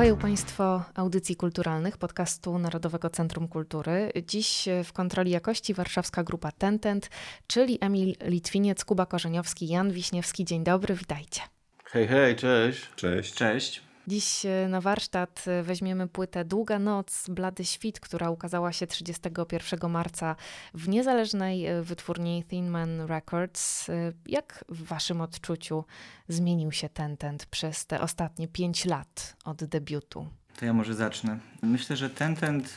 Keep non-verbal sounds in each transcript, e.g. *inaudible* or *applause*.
Słuchają Państwo audycji kulturalnych podcastu Narodowego Centrum Kultury. Dziś w kontroli jakości warszawska grupa Tentent, czyli Emil Litwiniec, Kuba Korzeniowski, Jan Wiśniewski. Dzień dobry, witajcie. Hej, hej, cześć. Cześć. Cześć. Dziś e, na warsztat e, weźmiemy płytę Długa Noc, Blady Świt, która ukazała się 31 marca w niezależnej e, wytwórni Thin Man Records. Jak w Waszym odczuciu zmienił się ten tent przez te ostatnie 5 lat od debiutu? To ja może zacznę. Myślę, że ten tent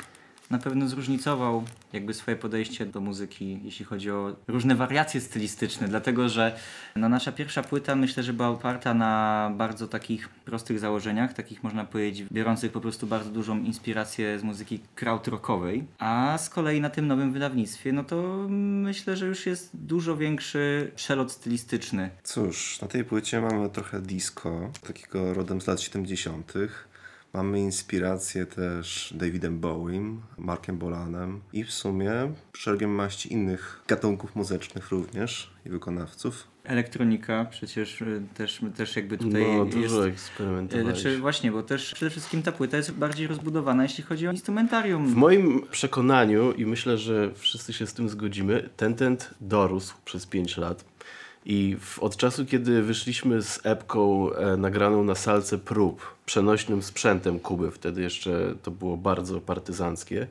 na pewno zróżnicował jakby swoje podejście do muzyki, jeśli chodzi o różne wariacje stylistyczne, dlatego że no, nasza pierwsza płyta myślę, że była oparta na bardzo takich prostych założeniach, takich można powiedzieć biorących po prostu bardzo dużą inspirację z muzyki krautrockowej, a z kolei na tym nowym wydawnictwie, no to myślę, że już jest dużo większy przelot stylistyczny. Cóż, na tej płycie mamy trochę disco, takiego rodem z lat 70., Mamy inspirację też Davidem Bowiem, Markiem Bolanem i w sumie szeregiem maści innych gatunków muzycznych również i wykonawców. Elektronika przecież y, też, też jakby tutaj no, jest... dużo eksperymentowaliśmy. Znaczy właśnie, bo też przede wszystkim ta płyta jest bardziej rozbudowana, jeśli chodzi o instrumentarium. W moim przekonaniu i myślę, że wszyscy się z tym zgodzimy, ten tent dorósł przez 5 lat. I w, od czasu, kiedy wyszliśmy z epką e, nagraną na salce prób, przenośnym sprzętem Kuby, wtedy jeszcze to było bardzo partyzanckie,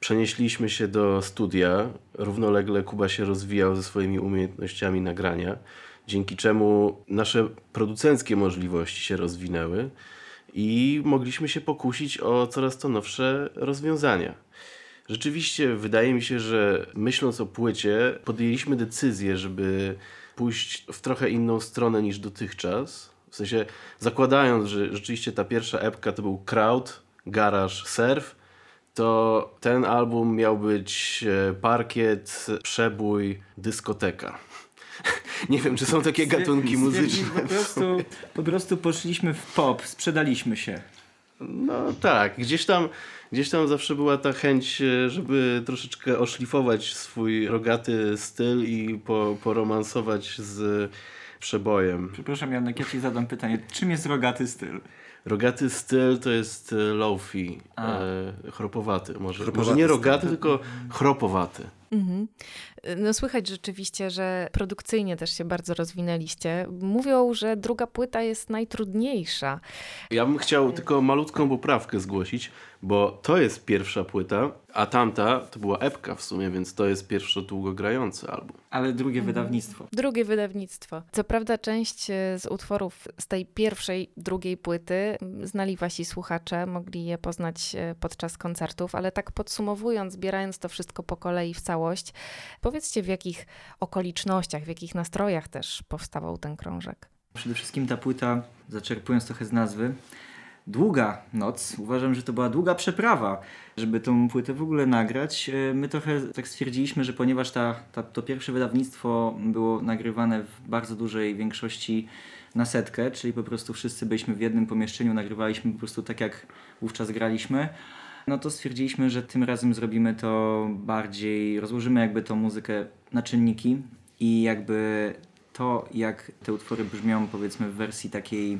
przenieśliśmy się do studia. Równolegle Kuba się rozwijał ze swoimi umiejętnościami nagrania, dzięki czemu nasze producenckie możliwości się rozwinęły i mogliśmy się pokusić o coraz to nowsze rozwiązania. Rzeczywiście wydaje mi się, że myśląc o płycie, podjęliśmy decyzję, żeby pójść w trochę inną stronę niż dotychczas. W sensie zakładając, że rzeczywiście ta pierwsza epka to był crowd, garage, surf, to ten album miał być e, parkiet, przebój, dyskoteka. *laughs* Nie wiem, czy są takie gatunki muzyczne. Po prostu, po prostu poszliśmy w pop, sprzedaliśmy się. No tak, gdzieś tam, gdzieś tam zawsze była ta chęć, e, żeby troszeczkę oszlifować swój rogaty styl i po, poromansować z przebojem. Przepraszam Janek, ja ci zadam pytanie, czym jest rogaty styl? Rogaty styl to jest e, lofi, e, chropowaty. Może, Chropowaty może nie rogaty, styl. tylko chropowaty. Mhm. No słychać rzeczywiście, że produkcyjnie też się bardzo rozwinęliście. Mówią, że druga płyta jest najtrudniejsza. Ja bym chciał tylko malutką poprawkę zgłosić, bo to jest pierwsza płyta, a tamta to była epka w sumie, więc to jest pierwszy długogrający album. Ale drugie wydawnictwo. Drugie wydawnictwo. Co prawda część e, z utworów z tej pierwszej, drugiej płyty m, znali wasi słuchacze, mogli je poznać podczas koncertów, ale tak podsumowując, zbierając to wszystko po kolei w całość, powiedzcie w jakich okolicznościach, w jakich nastrojach też powstawał ten krążek. Przede wszystkim ta płyta, zaczerpując trochę z nazwy, długa noc. Uważam, że to była długa przeprawa, żeby tą płytę w ogóle nagrać. E, My trochę tak stwierdziliśmy, że ponieważ ta, ta, to pierwsze wydawnictwo było nagrywane w bardzo dużej większości na setkę, czyli po prostu wszyscy byliśmy w jednym pomieszczeniu, nagrywaliśmy po prostu tak jak wówczas graliśmy, no to stwierdziliśmy, że tym razem zrobimy to bardziej, rozłożymy jakby tą muzykę na czynniki i jakby to, jak te utwory brzmią powiedzmy w wersji takiej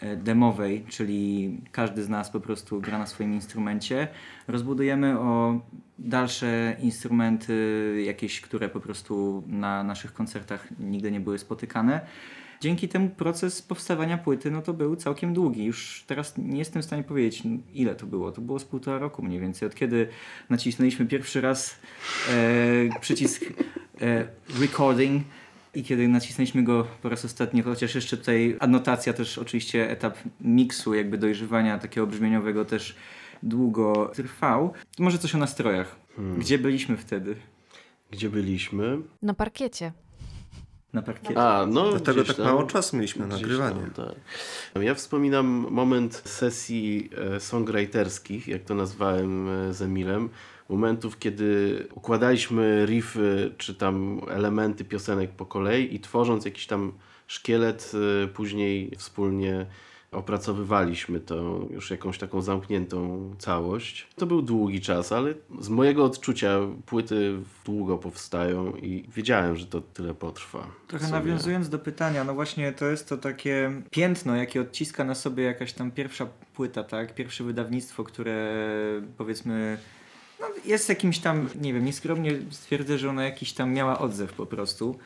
e, demowej, czyli każdy z nas po prostu gra na swoim instrumencie. Rozbudujemy o dalsze instrumenty, jakieś, które po prostu na naszych koncertach nigdy nie były spotykane. Dzięki temu proces powstawania płyty no to był całkiem długi. Już teraz nie jestem w stanie powiedzieć, ile to było. To było z półtora roku mniej więcej. Od kiedy nacisnęliśmy pierwszy raz e, przycisk e, recording i kiedy nacisnęliśmy go po raz ostatni, chociaż jeszcze tutaj anotacja też oczywiście etap miksu, jakby dojrzewania takiego brzmieniowego też długo trwał. Może coś o nastrojach. Gdzie byliśmy wtedy? Gdzie byliśmy? Na parkiecie. Na parkiecie. A, no Dlatego tak tam, mało czasu mieliśmy na nagrywanie. Tam, tak. Ja wspominam moment sesji e, songwriterskich, jak to nazwałem e, z Emilem. Momentów, kiedy układaliśmy riffy, czy tam elementy piosenek po kolei i tworząc jakiś tam szkielet, e, później wspólnie opracowywaliśmy to już jakąś taką zamkniętą całość. To był długi czas, ale z mojego odczucia płyty długo powstają i wiedziałem, że to tyle potrwa. Trochę nawiązując do pytania, no właśnie to jest to takie piętno, jakie odciska na sobie jakaś tam pierwsza płyta, tak? Pierwsze wydawnictwo, które powiedzmy no, jest jakimś tam, nie wiem, nieskromnie stwierdzę, że ona jakiś tam miała odzew po prostu.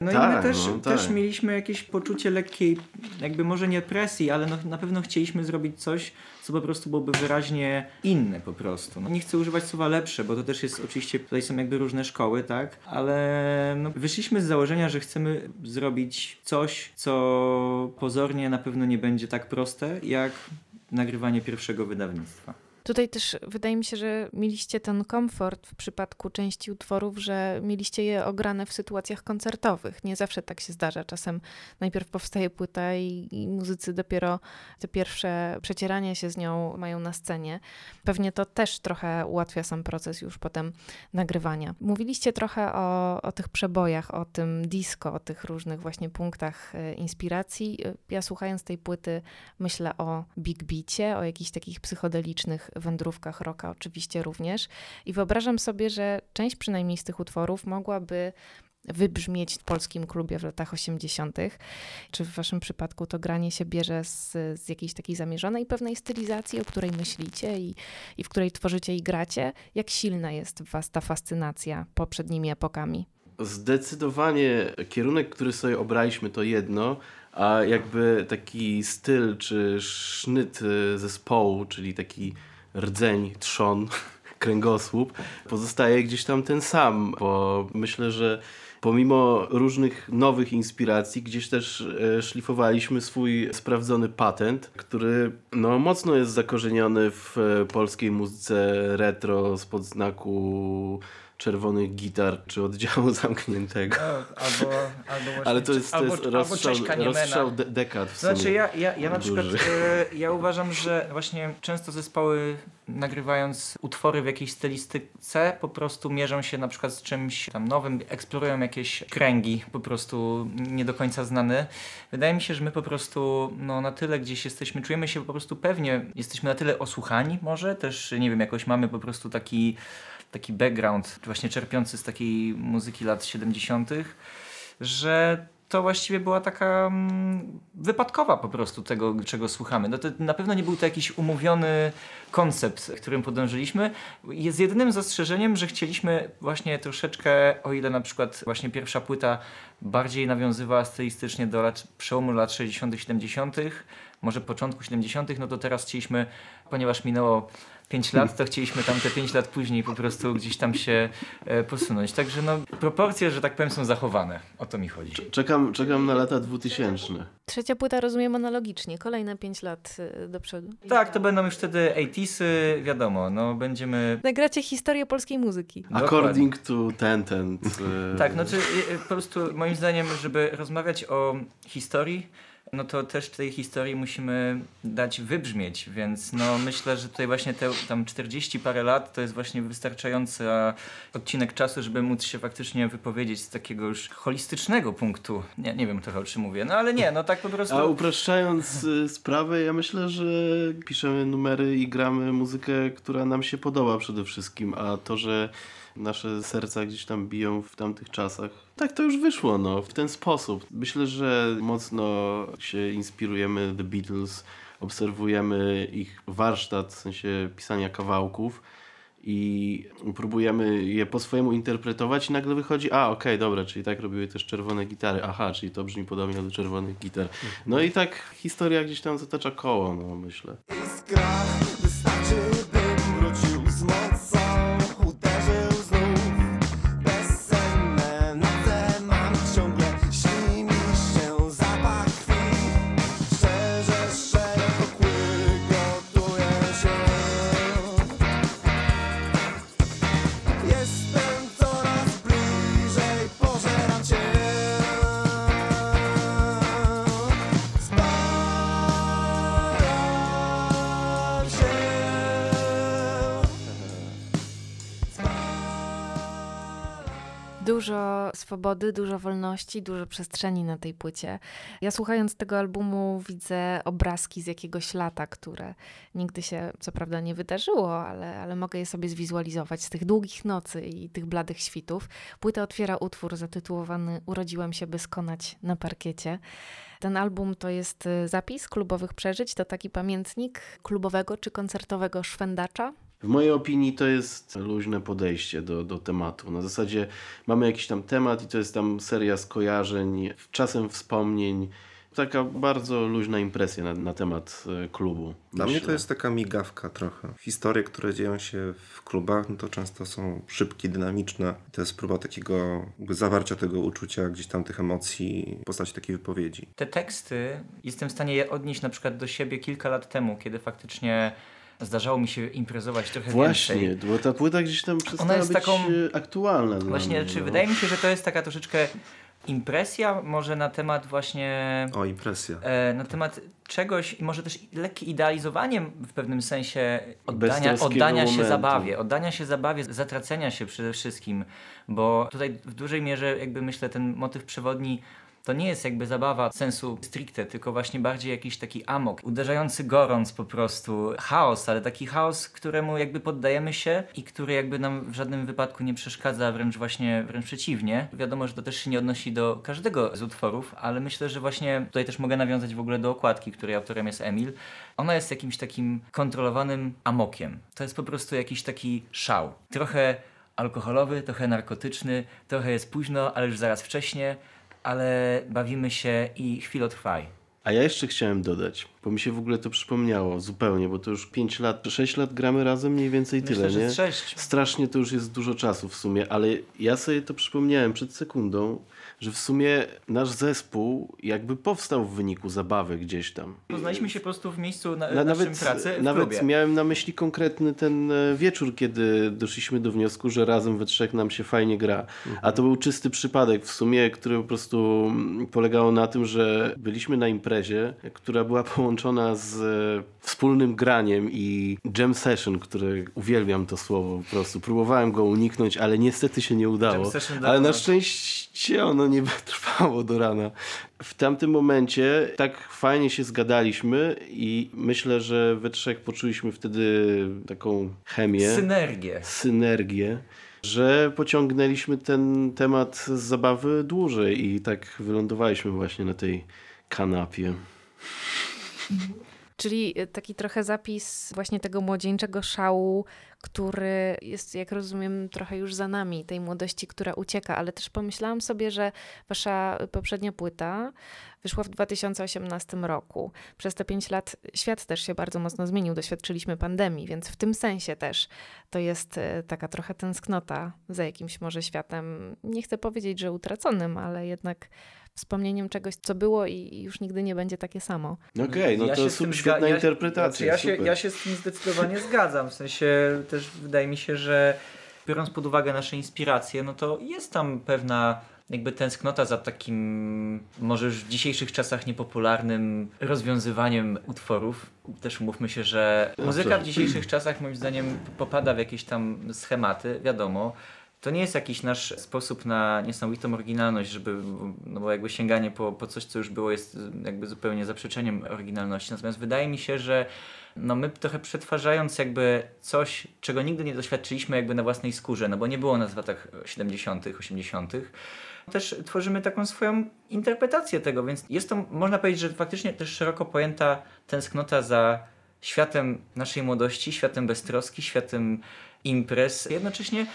No i Tak, my też, no, też tak. mieliśmy jakieś poczucie lekkiej, jakby może nie presji, ale no, na pewno chcieliśmy zrobić coś, co po prostu byłoby wyraźnie inne po prostu. No, nie chcę używać słowa lepsze, bo to też jest oczywiście, tutaj są jakby różne szkoły, tak? Ale no, wyszliśmy z założenia, że chcemy zrobić coś, co pozornie na pewno nie będzie tak proste, jak nagrywanie pierwszego wydawnictwa. Tutaj też wydaje mi się, że mieliście ten komfort w przypadku części utworów, że mieliście je ograne w sytuacjach koncertowych. Nie zawsze tak się zdarza. Czasem najpierw powstaje płyta i, i muzycy dopiero te pierwsze przecierania się z nią mają na scenie. Pewnie to też trochę ułatwia sam proces już potem nagrywania. Mówiliście trochę o, o tych przebojach, o tym disco, o tych różnych właśnie punktach e, inspiracji. Ja słuchając tej płyty myślę o Big Beacie, o jakichś takich psychodelicznych wędrówkach rocka oczywiście również. I wyobrażam sobie, że część przynajmniej z tych utworów mogłaby wybrzmieć w polskim klubie w latach 80. Czy w waszym przypadku to granie się bierze z, z jakiejś takiej zamierzonej pewnej stylizacji, o której myślicie i, i w której tworzycie i gracie? Jak silna jest w was ta fascynacja poprzednimi epokami? Zdecydowanie kierunek, który sobie obraliśmy, to jedno, a jakby taki styl czy sznyt y, zespołu, czyli taki rdzeń, trzon, *laughs* kręgosłup, pozostaje gdzieś tam ten sam, bo myślę, że pomimo różnych nowych inspiracji, gdzieś też e, szlifowaliśmy swój sprawdzony patent, który no, mocno jest zakorzeniony w e, polskiej muzyce retro spod znaku czerwonych gitar czy oddziału *laughs* zamkniętego. Albo, albo właśnie, *laughs* Ale to jest, to albo, jest albo rozstrzał, Niemena. rozstrzał de dekad w sumie. Znaczy ja, ja, ja na przykład e, ja uważam, że właśnie często zespoły nagrywając utwory w jakiejś stylistyce po prostu mierzą się na przykład z czymś tam nowym, eksplorują jakieś kręgi po prostu nie do końca znane. Wydaje mi się, że my po prostu no, na tyle gdzieś jesteśmy, czujemy się po prostu pewnie, jesteśmy na tyle osłuchani może, też nie wiem, jakoś mamy po prostu taki taki background właśnie czerpiący z takiej muzyki lat 70., że to właściwie była taka mm, wypadkowa po prostu tego, czego słuchamy. No to na pewno nie był to jakiś umówiony koncept, którym podążyliśmy. Jest jedynym zastrzeżeniem, że chcieliśmy właśnie troszeczkę, o ile na przykład właśnie pierwsza płyta bardziej nawiązywała stylistycznie do lat, przełomu lat 60., 70., może początku 70., no to teraz chcieliśmy, ponieważ minęło 5 lat, to chcieliśmy tam te 5 lat później po prostu gdzieś tam się e, posunąć. Także no, proporcje, że tak powiem, są zachowane. O to mi chodzi. Czekam, czekam na lata 2000. Trzecia płyta rozumiem analogicznie, kolejne 5 lat y, do przodu. Tak, to będą już wtedy 80sy, wiadomo, no będziemy... Nagracie historię polskiej muzyki. According to ten, ten. e, Tak, znaczy y, y, po prostu moim zdaniem, żeby rozmawiać o historii, no to też tej historii musimy dać wybrzmieć, więc no myślę, że tutaj właśnie te tam 40 parę lat to jest właśnie wystarczający odcinek czasu, żeby móc się faktycznie wypowiedzieć z takiego już holistycznego punktu. Nie, nie wiem trochę o czym mówię, no ale nie, no tak po *laughs* prostu... A upraszczając y, sprawę, ja myślę, że piszemy numery i gramy muzykę, która nam się podoba przede wszystkim, a to, że nasze serca gdzieś tam biją w tamtych czasach. Tak to już wyszło, no, w ten sposób. Myślę, że mocno się inspirujemy The Beatles, obserwujemy ich warsztat, w sensie pisania kawałków i próbujemy je po swojemu interpretować i nagle wychodzi, a okej, dobra, czyli tak robiły też czerwone gitary, aha, czyli to brzmi podobnie do czerwonych gitar. No i tak historia gdzieś tam zatacza koło, no myślę. Dużo swobody, dużo wolności, dużo przestrzeni na tej płycie. Ja słuchając tego albumu widzę obrazki z jakiegoś lata, które nigdy się co prawda nie wydarzyło, ale, ale mogę je sobie zwizualizować z tych długich nocy i tych bladych świtów. Płyta otwiera utwór zatytułowany Urodziłem się, by skonać na parkiecie. Ten album to jest y, zapis klubowych przeżyć, to taki pamiętnik klubowego czy koncertowego szwendacza. W mojej opinii to jest luźne podejście do, do tematu. Na zasadzie mamy jakiś tam temat i to jest tam seria skojarzeń, czasem wspomnień. Taka bardzo luźna impresja na, na temat e, klubu. Dla mnie myślę. to jest taka migawka trochę. Historie, które dzieją się w klubach, no to często są szybkie, dynamiczne. To jest próba takiego zawarcia tego uczucia, gdzieś tam tych emocji w postaci takiej wypowiedzi. Te teksty jestem w stanie je odnieść na przykład do siebie kilka lat temu, kiedy faktycznie zdarzało mi się imprezować trochę Właśnie, więcej. bo ta płyta gdzieś tam przestała jest być taką- aktualna. Właśnie, mnie, czy no. wydaje mi się, że to jest taka troszeczkę impresja może na temat właśnie O, impresja. e, na temat czegoś i może też lekkie idealizowanie w pewnym sensie oddania, oddania się momentu. zabawie, oddania się zabawie, zatracenia się przede wszystkim, bo tutaj w dużej mierze jakby myślę ten motyw przewodni to nie jest jakby zabawa sensu stricte, tylko właśnie bardziej jakiś taki amok, uderzający gorąc po prostu, chaos, ale taki chaos, któremu jakby poddajemy się i który jakby nam w żadnym wypadku nie przeszkadza, wręcz właśnie, wręcz przeciwnie. Wiadomo, że to też się nie odnosi do każdego z utworów, ale myślę, że właśnie tutaj też mogę nawiązać w ogóle do okładki, której autorem jest Emil. Ona jest jakimś takim kontrolowanym amokiem. To jest po prostu jakiś taki szał. Trochę alkoholowy, trochę narkotyczny, trochę jest późno, ale już zaraz wcześnie, ale bawimy się i chwilotrwaj. A ja jeszcze chciałem dodać, bo mi się w ogóle to przypomniało zupełnie, bo to już 5 lat, 6 lat gramy razem mniej więcej Myślę, tyle, że nie? z sześć. Strasznie to już jest dużo czasu w sumie, ale ja sobie to przypomniałem przed sekundą, że w sumie nasz zespół jakby powstał w wyniku zabawy gdzieś tam. Poznaliśmy się po prostu w miejscu na, Na, naszym nawet pracy w nawet klubie. miałem na myśli konkretny ten e, wieczór, kiedy doszliśmy do wniosku, że razem we trzech nam się fajnie gra. A to był czysty przypadek w sumie, który po prostu mm, polegało na tym, że byliśmy na imprezie, która była połączona z e, wspólnym graniem i jam session, które uwielbiam to słowo po prostu. Próbowałem go uniknąć, ale niestety się nie udało. Ale na szczęście ono nie *laughs* trwało do rana. W tamtym momencie tak fajnie się zgadaliśmy i myślę, że we trzech poczuliśmy wtedy taką chemię, Synergię. synergię, że pociągnęliśmy ten temat z zabawy dłużej i tak wylądowaliśmy właśnie na tej kanapie. Czyli y, taki trochę zapis właśnie tego młodzieńczego szału, który jest, jak rozumiem, trochę już za nami, tej młodości, która ucieka, ale też pomyślałam sobie, że wasza poprzednia płyta wyszła w 2018 roku. Przez te pięć lat świat też się bardzo mocno zmienił, doświadczyliśmy pandemii, więc w tym sensie też to jest y, taka trochę tęsknota za jakimś może światem, nie chcę powiedzieć, że utraconym, ale jednak wspomnieniem czegoś, co było i już nigdy nie będzie takie samo. Okej, no Ja to sub, świetna ja- interpretacja. Znaczy, ja, się, ja się z tym zdecydowanie zgadzam. W sensie też wydaje mi się, że biorąc pod uwagę nasze inspiracje, no to jest tam pewna jakby tęsknota za takim może już w dzisiejszych czasach niepopularnym rozwiązywaniem utworów. Też umówmy się, że muzyka w dzisiejszych czasach moim zdaniem popada w jakieś tam schematy, wiadomo. To nie jest jakiś nasz sposób na niesamowitą oryginalność, żeby, no bo jakby sięganie po, po coś, co już było, jest jakby zupełnie zaprzeczeniem oryginalności. Natomiast wydaje mi się, że no my trochę przetwarzając jakby coś, czego nigdy nie doświadczyliśmy jakby na własnej skórze, no bo nie było nas w latach 70., 80., też tworzymy taką swoją interpretację tego, więc jest to, można powiedzieć, że faktycznie też szeroko pojęta tęsknota za światem naszej młodości, światem beztroski, światem imprez. Jednocześnie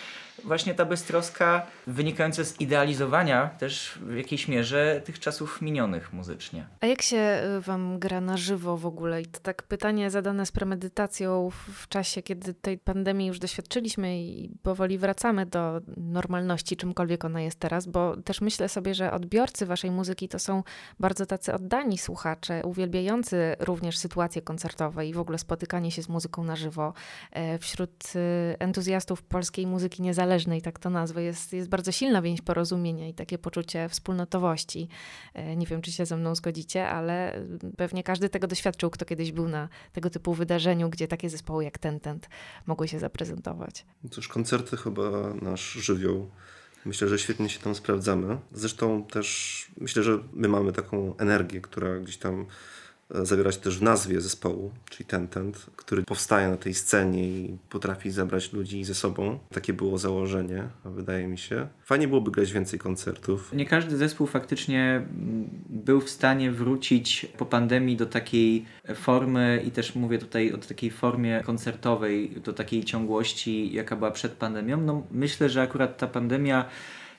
właśnie ta beztroska wynikająca z idealizowania też w jakiejś mierze tych czasów minionych muzycznie. A jak się y, wam gra na żywo w ogóle? I to tak pytanie zadane z premedytacją w- czasie, kiedy tej pandemii już doświadczyliśmy i powoli wracamy do normalności, czymkolwiek ona jest teraz, bo też myślę sobie, że odbiorcy waszej muzyki to są bardzo tacy oddani słuchacze, uwielbiający również sytuacje koncertowe i w ogóle spotykanie się z muzyką na żywo. E, Wśród y, entuzjastów polskiej muzyki niezależnej, tak to nazwę, jest, jest bardzo silna więź porozumienia i takie poczucie wspólnotowości. E, Nie wiem, czy się ze mną zgodzicie, ale y, pewnie każdy tego doświadczył, kto kiedyś był na tego typu wydarzeniu, gdzie takie zespoły jak Tentent mogły się zaprezentować. Cóż, koncerty chyba nasz żywioł Myślę, że świetnie się tam sprawdzamy. Zresztą też myślę, że my mamy taką energię, która gdzieś tam zawiera się też w nazwie zespołu, czyli Tentent, który powstaje na tej scenie i potrafi zebrać ludzi ze sobą. Takie było założenie, wydaje mi się. Fajnie byłoby grać więcej koncertów. Nie każdy zespół faktycznie był w stanie wrócić po pandemii do takiej formy i też mówię tutaj o takiej formie koncertowej, do takiej ciągłości, jaka była przed pandemią. No, myślę, że akurat ta pandemia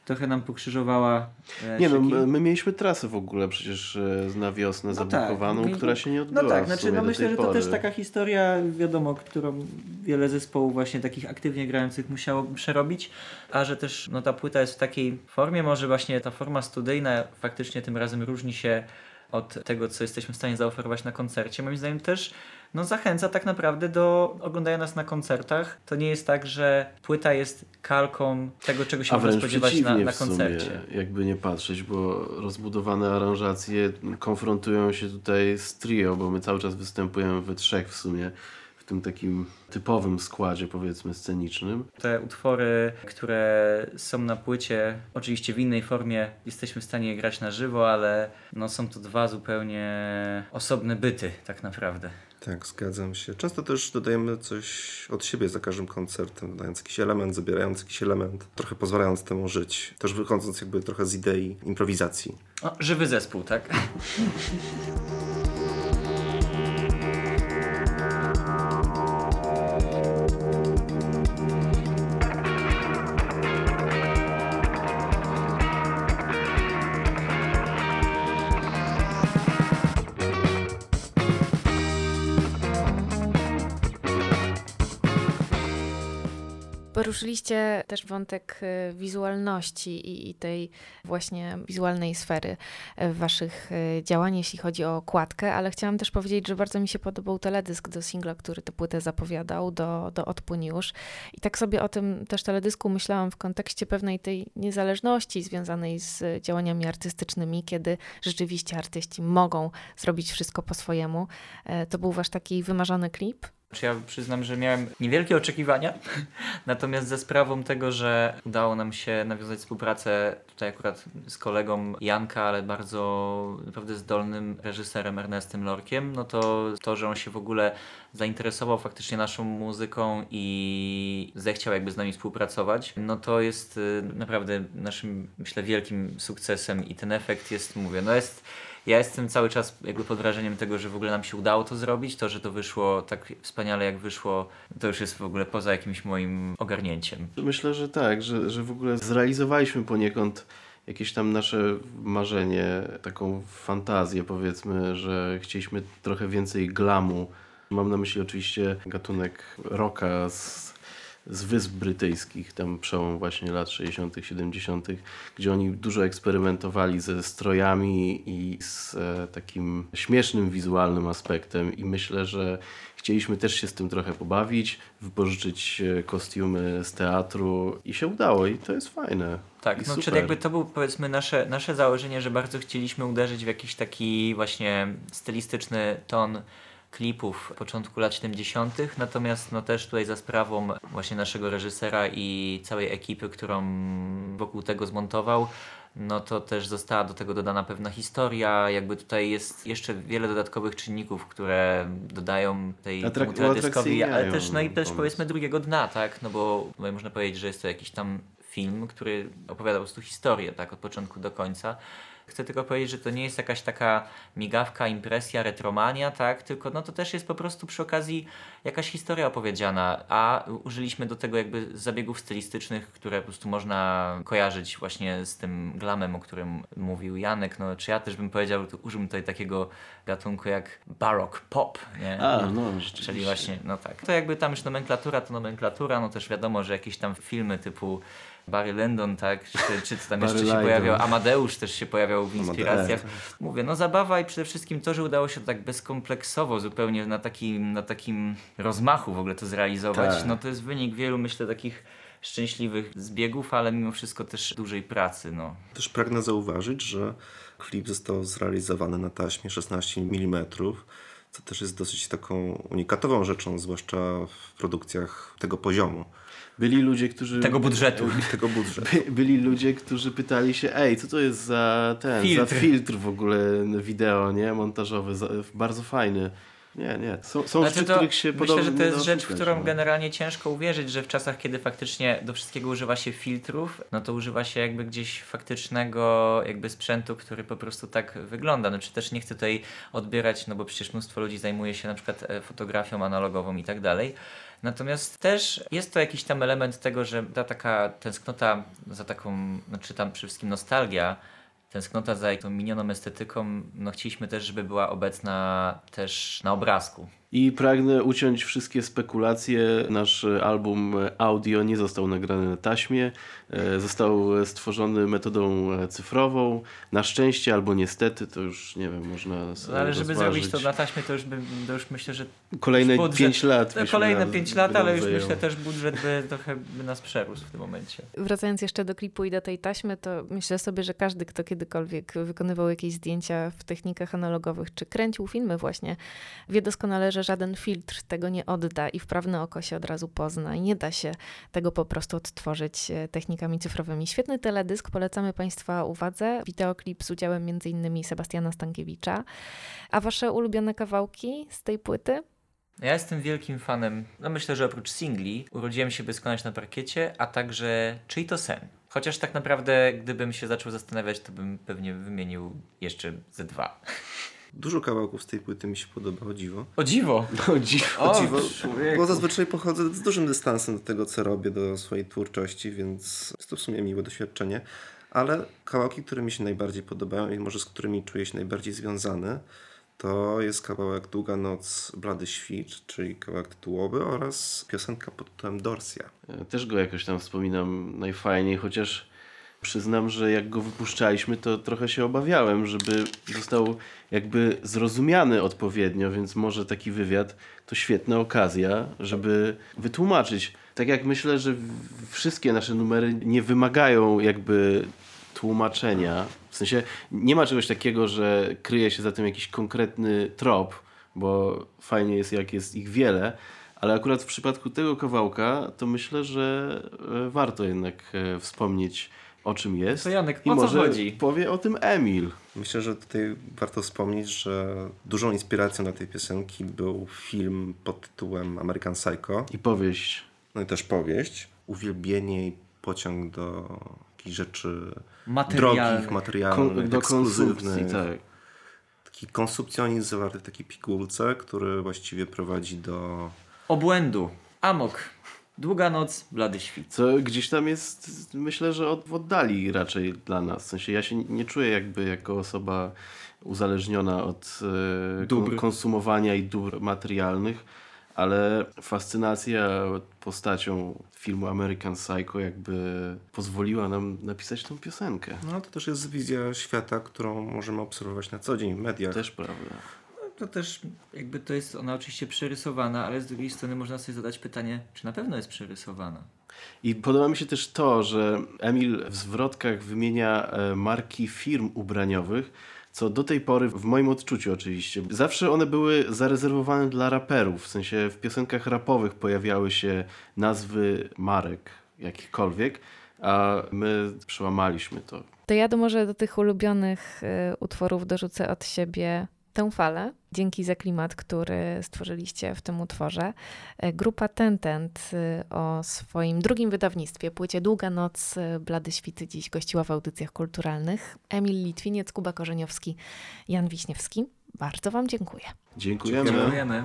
trochę nam pokrzyżowała e, Nie no, szyki. my, my mieliśmy trasę w ogóle przecież e, na wiosnę zabukowaną, tak. która się nie odbyła No tak, znaczy no myślę, że to pory. też taka historia, wiadomo, którą wiele zespołów właśnie takich aktywnie grających musiało przerobić, a że też no, ta płyta jest w takiej formie, może właśnie ta forma studyjna faktycznie tym razem różni się od tego, co jesteśmy w stanie zaoferować na koncercie. Moim zdaniem też no, zachęca tak naprawdę do oglądania nas na koncertach. To nie jest tak, że płyta jest kalką tego, czego się można spodziewać na, na w sumie, koncercie. jakby nie patrzeć, bo rozbudowane aranżacje konfrontują się tutaj z trio, bo my cały czas występujemy we trzech w sumie, w tym takim typowym składzie powiedzmy scenicznym. Te utwory, które są na płycie, oczywiście w innej formie jesteśmy w stanie je grać na żywo, ale no, są to dwa zupełnie osobne byty tak naprawdę. Tak, zgadzam się. Często też dodajemy coś od siebie za każdym koncertem, dodając jakiś element, zabierając jakiś element, trochę pozwalając temu żyć. Też wychodząc jakby trochę z idei improwizacji. O, żywy zespół, tak? *laughs* Poruszyliście też wątek y, wizualności i, i tej właśnie wizualnej sfery y, waszych y, działań, jeśli chodzi o okładkę, ale chciałam też powiedzieć, że bardzo mi się podobał teledysk do singla, który tę płytę zapowiadał, do, do Odpłyń już. I tak sobie o tym też teledysku myślałam w kontekście pewnej tej niezależności związanej z działaniami artystycznymi, kiedy rzeczywiście artyści mogą zrobić wszystko po swojemu. E, To był wasz taki wymarzony klip? Czy ja przyznam, że miałem niewielkie oczekiwania, *laughs* natomiast ze sprawą tego, że udało nam się nawiązać współpracę tutaj akurat z kolegą Janka, ale bardzo naprawdę zdolnym reżyserem Ernestem Lorkiem, no to to, że on się w ogóle zainteresował faktycznie naszą muzyką i zechciał jakby z nami współpracować, no to jest y, naprawdę naszym, myślę, wielkim sukcesem i ten efekt jest, mówię, no jest ja jestem cały czas jakby pod wrażeniem tego, że w ogóle nam się udało to zrobić. To, że to wyszło tak wspaniale jak wyszło, to już jest w ogóle poza jakimś moim ogarnięciem. Myślę, że tak, że, że w ogóle zrealizowaliśmy poniekąd jakieś tam nasze marzenie, taką fantazję powiedzmy, że chcieliśmy trochę więcej glamu. Mam na myśli oczywiście gatunek rocka z, z Wysp Brytyjskich, tam przełom właśnie lat 60., 70., gdzie oni dużo eksperymentowali ze strojami i z e, takim śmiesznym wizualnym aspektem i myślę, że chcieliśmy też się z tym trochę pobawić, wypożyczyć e, kostiumy z teatru i się udało i to jest fajne. Tak, no czyli jakby to był powiedzmy nasze, nasze założenie, że bardzo chcieliśmy uderzyć w jakiś taki właśnie stylistyczny ton klipów początku lat 70., natomiast no też tutaj za sprawą właśnie naszego reżysera i całej ekipy, którą wokół tego zmontował, no to też została do tego dodana pewna historia, jakby tutaj jest jeszcze wiele dodatkowych czynników, które dodają tej Atrak- teledyskowi, ale też, no i też powiedzmy drugiego dna, tak, no bo można powiedzieć, że jest to jakiś tam film, który opowiada po prostu historię, tak, od początku do końca. Chcę tylko powiedzieć, że to nie jest jakaś taka migawka, impresja, retromania, tak? Tylko no to też jest po prostu przy okazji jakaś historia opowiedziana, a użyliśmy do tego jakby zabiegów stylistycznych, które po prostu można kojarzyć właśnie z tym glamem, o którym mówił Janek. No, czy ja też bym powiedział, to użyłbym tutaj takiego gatunku jak baroque pop, nie? A, no rzeczywiście. Czyli właśnie, no tak. To jakby tam już nomenklatura to nomenklatura, no też wiadomo, że jakieś tam filmy typu Barry Lyndon, tak, czy, czy tam jeszcze się pojawiał, Amadeusz też się pojawiał w inspiracjach. Mówię, no zabawa i przede wszystkim to, że udało się to tak bezkompleksowo zupełnie na takim, na takim rozmachu w ogóle to zrealizować, Tak. no to jest wynik wielu, myślę, takich szczęśliwych zbiegów, ale mimo wszystko też dużej pracy, no. Też pragnę zauważyć, że klip został zrealizowany na taśmie 16 mm, co też jest dosyć taką unikatową rzeczą, zwłaszcza w produkcjach tego poziomu, Byli ludzie, którzy... Tego budżetu. tego budżetu. By, byli ludzie, którzy pytali się, ej, co to jest za ten, Filtr. za filtr w ogóle wideo, nie? Montażowy, za, bardzo fajny. Nie, nie. Są, są Znaczy rzeczy, to, których się myślę, podobnie że to jest rzecz, w którą no. generalnie ciężko uwierzyć, że w czasach, kiedy faktycznie do wszystkiego używa się filtrów, no to używa się jakby gdzieś faktycznego jakby sprzętu, który po prostu tak wygląda. No czy też nie chcę tutaj odbierać, no bo przecież mnóstwo ludzi zajmuje się na przykład e, fotografią analogową i tak dalej. Natomiast też jest to jakiś tam element tego, że ta taka tęsknota za taką, znaczy tam przede wszystkim nostalgia, tęsknota za tą minioną estetyką, no chcieliśmy też, żeby była obecna też na obrazku. I pragnę uciąć wszystkie spekulacje. Nasz album audio nie został nagrany na taśmie. e, Został stworzony metodą e, cyfrową. Na szczęście albo niestety, to już nie wiem, można sobie No, ale żeby rozważyć. zrobić to na taśmie, to już, by, to już myślę, że Kolejne budżet- 5 lat. byśmy kolejne nam- 5 lat, ale już zajęło. myślę też budżet by trochę by nas przerósł w tym momencie. Wracając jeszcze do klipu i do tej taśmy, to myślę sobie, że każdy, kto kiedykolwiek wykonywał jakieś zdjęcia w technikach analogowych, czy kręcił filmy właśnie, wie doskonale, że żaden filtr tego nie odda i wprawne oko się od razu pozna i nie da się tego po prostu odtworzyć e, technikami cyfrowymi. Świetny teledysk, polecamy Państwa uwadze. Wideoklip z udziałem m.in. Sebastiana Stankiewicza. A Wasze ulubione kawałki z tej płyty? Ja jestem wielkim fanem, no myślę, że oprócz singli, urodziłem się by skonać na parkiecie, a także Czyj to sen. Chociaż tak naprawdę, gdybym się zaczął zastanawiać, to bym pewnie wymienił jeszcze ze dwa. Dużo kawałków z tej płyty mi się podoba, o dziwo. O dziwo! O, dziwo. O, dziwo, człowieku. Bo zazwyczaj pochodzę z dużym dystansem do tego, co robię, do swojej twórczości, więc jest to w sumie miłe doświadczenie. Ale kawałki, które mi się najbardziej podobają i może z którymi czuję się najbardziej związany, to jest kawałek Długa Noc, Blady Świt, czyli kawałek tytułowy oraz piosenka pod tytułem Dorsia. Ja Też go jakoś tam wspominam najfajniej, chociaż przyznam, że jak go wypuszczaliśmy, to trochę się obawiałem, żeby został jakby zrozumiany odpowiednio, więc może taki wywiad to świetna okazja, żeby wytłumaczyć. Tak jak myślę, że wszystkie nasze numery nie wymagają jakby tłumaczenia. W sensie nie ma czegoś takiego, że kryje się za tym jakiś konkretny trop, bo fajnie jest jak jest ich wiele, ale akurat w przypadku tego kawałka to myślę, że e, warto jednak e, wspomnieć o czym jest. To Janek, I o co może chodzi? powie o tym Emil. Myślę, że tutaj warto wspomnieć, że dużą inspiracją na tej piosenki był film pod tytułem American Psycho. I powieść. No i też powieść. Uwielbienie i pociąg do jakichś rzeczy Materialnych. drogich, materialnych, Kon- do ekskluzywnych. tak. Taki konsumpcjonizm zawarty w takiej pigułce, który właściwie prowadzi do... Obłędu. Amok. Długa noc, blady świt. Co gdzieś tam jest, myślę, że od, w oddali raczej dla nas. W sensie ja się nie czuję jakby jako osoba uzależniona od e, Dóbr. konsumowania i dóbr materialnych, ale fascynacja postacią filmu American Psycho jakby pozwoliła nam napisać tą piosenkę. No to też jest wizja świata, którą możemy obserwować na co dzień w mediach. Też prawda. To też jakby to jest ona oczywiście przerysowana, ale z drugiej strony można sobie zadać pytanie, czy na pewno jest przerysowana. I podoba mi się też to, że Emil w zwrotkach wymienia e, marki firm ubraniowych, co do tej pory, w moim odczuciu oczywiście, zawsze one były zarezerwowane dla raperów. W sensie w piosenkach rapowych pojawiały się nazwy marek jakichkolwiek, a my przełamaliśmy to. To ja do może do tych ulubionych y, utworów dorzucę od siebie tę falę. Dzięki za klimat, który stworzyliście w tym utworze. E, Grupa Tentent y, o swoim drugim wydawnictwie, płycie Długa Noc, y, Blady Świty dziś gościła w audycjach kulturalnych. Emil Litwiniec, Kuba Korzeniowski, Jan Wiśniewski. Bardzo Wam dziękuję. Dziękujemy. Dziękujemy.